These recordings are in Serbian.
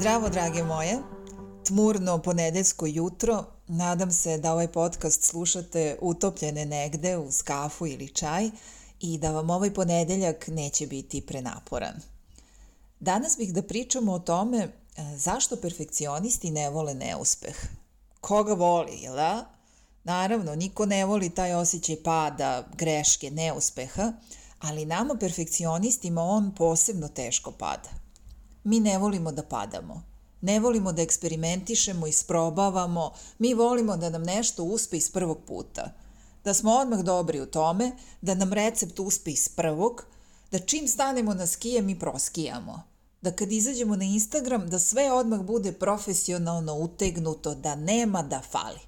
Zdravo, drage moje. Tmurno ponedeljsko jutro. Nadam se da ovaj podcast slušate utopljene negde uz kafu ili čaj i da vam ovaj ponedeljak neće biti prenaporan. Danas bih da pričamo o tome e, zašto perfekcionisti ne vole neuspeh. Koga voli, jel da? Naravno, niko ne voli taj osjećaj pada, greške, neuspeha, ali nama perfekcionistima on posebno teško pada. Mi ne volimo da padamo. Ne volimo da eksperimentišemo, isprobavamo, mi volimo da nam nešto uspe iz prvog puta. Da smo odmah dobri u tome, da nam recept uspe iz prvog, da čim stanemo na skije mi proskijamo. Da kad izađemo na Instagram da sve odmah bude profesionalno utegnuto, da nema da fali.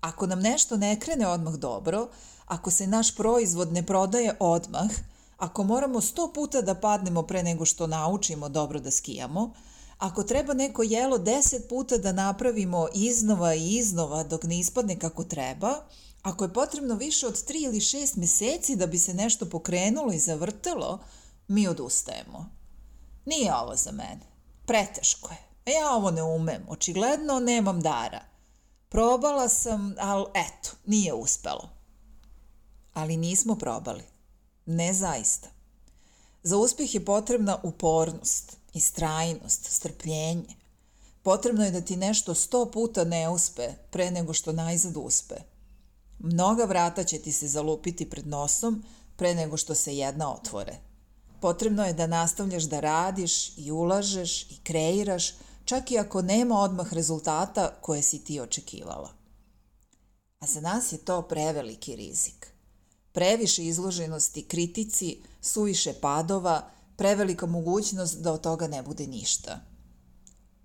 Ako nam nešto ne krene odmah dobro, ako se naš proizvod ne prodaje odmah, Ako moramo sto puta da padnemo pre nego što naučimo dobro da skijamo, ako treba neko jelo deset puta da napravimo iznova i iznova dok ne ispadne kako treba, ako je potrebno više od tri ili šest meseci da bi se nešto pokrenulo i zavrtelo, mi odustajemo. Nije ovo za mene. Preteško je. Ja ovo ne umem. Očigledno nemam dara. Probala sam, ali eto, nije uspelo. Ali nismo probali. Ne zaista. Za uspjeh je potrebna upornost, istrajnost, strpljenje. Potrebno je da ti nešto sto puta ne uspe pre nego što najzad uspe. Mnoga vrata će ti se zalupiti pred nosom pre nego što se jedna otvore. Potrebno je da nastavljaš da radiš i ulažeš i kreiraš, čak i ako nema odmah rezultata koje si ti očekivala. A za nas je to preveliki rizik previše izloženosti kritici, suviše padova, prevelika mogućnost da od toga ne bude ništa.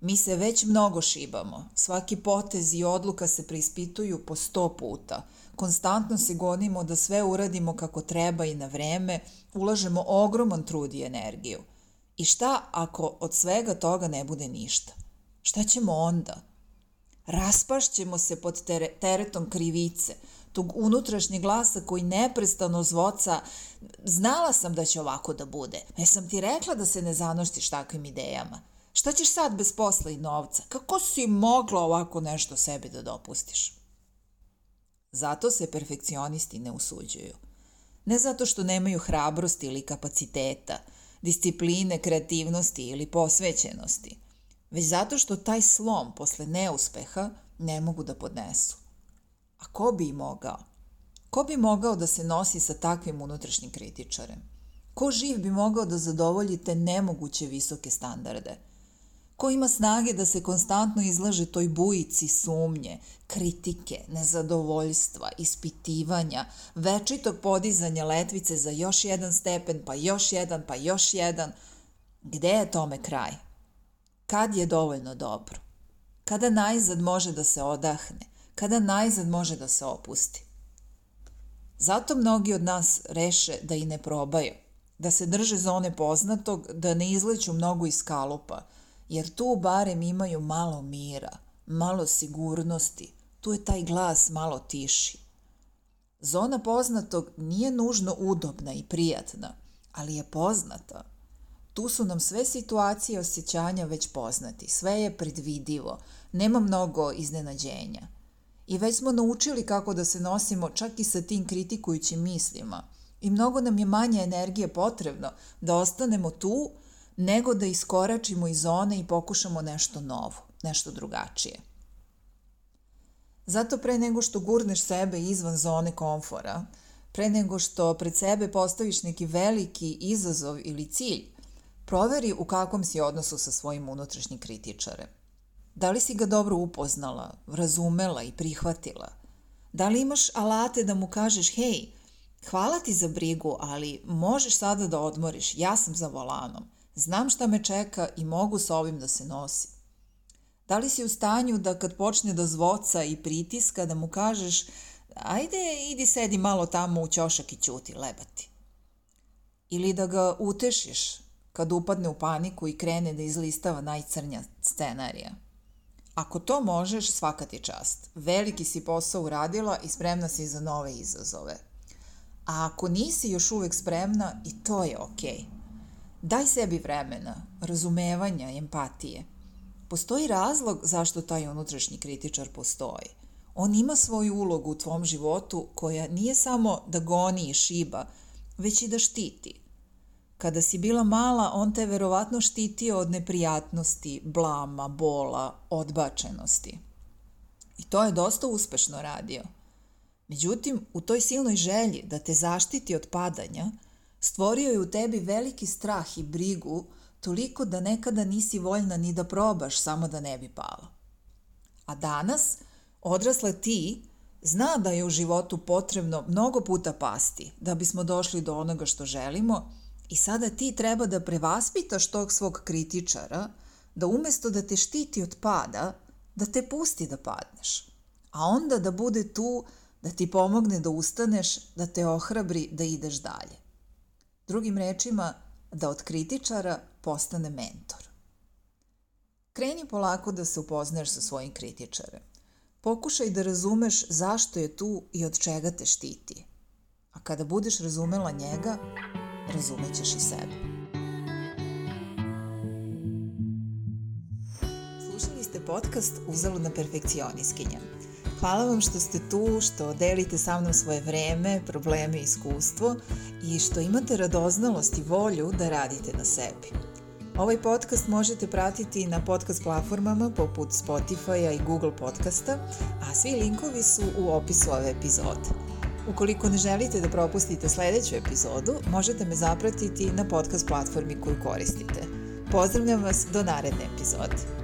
Mi se već mnogo šibamo, svaki potez i odluka se preispituju po sto puta, konstantno se gonimo da sve uradimo kako treba i na vreme, ulažemo ogroman trud i energiju. I šta ako od svega toga ne bude ništa? Šta ćemo onda? Raspašćemo se pod teretom krivice, tog unutrašnjeg glasa koji neprestano zvoca, znala sam da će ovako da bude. Ja sam ti rekla da se ne zanoštiš takvim idejama. Šta ćeš sad bez posla i novca? Kako si mogla ovako nešto sebi da dopustiš? Zato se perfekcionisti ne usuđuju. Ne zato što nemaju hrabrosti ili kapaciteta, discipline, kreativnosti ili posvećenosti, već zato što taj slom posle neuspeha ne mogu da podnesu. A ko bi mogao? Ko bi mogao da se nosi sa takvim unutrašnjim kritičarem? Ko živ bi mogao da zadovolji te nemoguće visoke standarde? Ko ima snage da se konstantno izlaže toj bujici sumnje, kritike, nezadovoljstva, ispitivanja, večitog podizanja letvice za još jedan stepen, pa još jedan, pa još jedan? Gde je tome kraj? Kad je dovoljno dobro? Kada najzad može da se odahne? Kada najzad može da se opusti. Zato mnogi od nas reše da i ne probaju, da se drže zone poznatog, da ne izleću mnogo iz kalupa, jer tu barem imaju malo mira, malo sigurnosti, tu je taj glas malo tiši. Zona poznatog nije nužno udobna i prijatna, ali je poznata. Tu su nam sve situacije osjećanja već poznati, sve je predvidivo, nema mnogo iznenađenja. I već smo naučili kako da se nosimo čak i sa tim kritikujućim mislima. I mnogo nam je manje energije potrebno da ostanemo tu nego da iskoračimo iz zone i pokušamo nešto novo, nešto drugačije. Zato pre nego što gurneš sebe izvan zone komfora, pre nego što pred sebe postaviš neki veliki izazov ili cilj, proveri u kakvom si odnosu sa svojim unutrašnjim kritičarem. Da li si ga dobro upoznala, razumela i prihvatila? Da li imaš alate da mu kažeš, hej, hvala ti za brigu, ali možeš sada da odmoriš, ja sam za volanom, znam šta me čeka i mogu sa ovim da se nosim. Da li si u stanju da kad počne da zvoca i pritiska da mu kažeš ajde idi sedi malo tamo u ćošak i ćuti, lebati. Ili da ga utešiš kad upadne u paniku i krene da izlistava najcrnja scenarija. Ako to možeš, svaka ti čast. Veliki si posao uradila i spremna si za nove izazove. A ako nisi još uvek spremna, i to je okej. Okay. Daj sebi vremena, razumevanja, empatije. Postoji razlog zašto taj unutrašnji kritičar postoji. On ima svoju ulogu u tvom životu koja nije samo da goni i šiba, već i da štiti. Kada si bila mala, on te verovatno štitio od neprijatnosti, blama, bola, odbačenosti. I to je dosta uspešno radio. Međutim, u toj silnoj želji da te zaštiti od padanja, stvorio je u tebi veliki strah i brigu toliko da nekada nisi voljna ni da probaš samo da ne bi pala. A danas, odrasla ti, zna da je u životu potrebno mnogo puta pasti da bismo došli do onoga što želimo i sada ti treba da prevaspitaš tog svog kritičara, da umesto da te štiti od pada, da te pusti da padneš. A onda da bude tu da ti pomogne da ustaneš, da te ohrabri da ideš dalje. Drugim rečima, da od kritičara postane mentor. Kreni polako da se upoznaš sa svojim kritičarem. Pokušaj da razumeš zašto je tu i od čega te štiti. A kada budeš razumela njega, razumećeš i sebe. Slušali ste podcast Uzaludna perfekcioniskinja. Hvala vam što ste tu, što delite sa mnom svoje vreme, probleme i iskustvo i što imate radoznalost i volju da radite na sebi. Ovaj podcast možete pratiti na podcast platformama poput Spotify-a i Google podcasta, a svi linkovi su u opisu ove epizode. Ukoliko ne želite da propustite sledeću epizodu, možete me zapratiti na podcast platformi koju koristite. Pozdravljam vas do naredne epizode.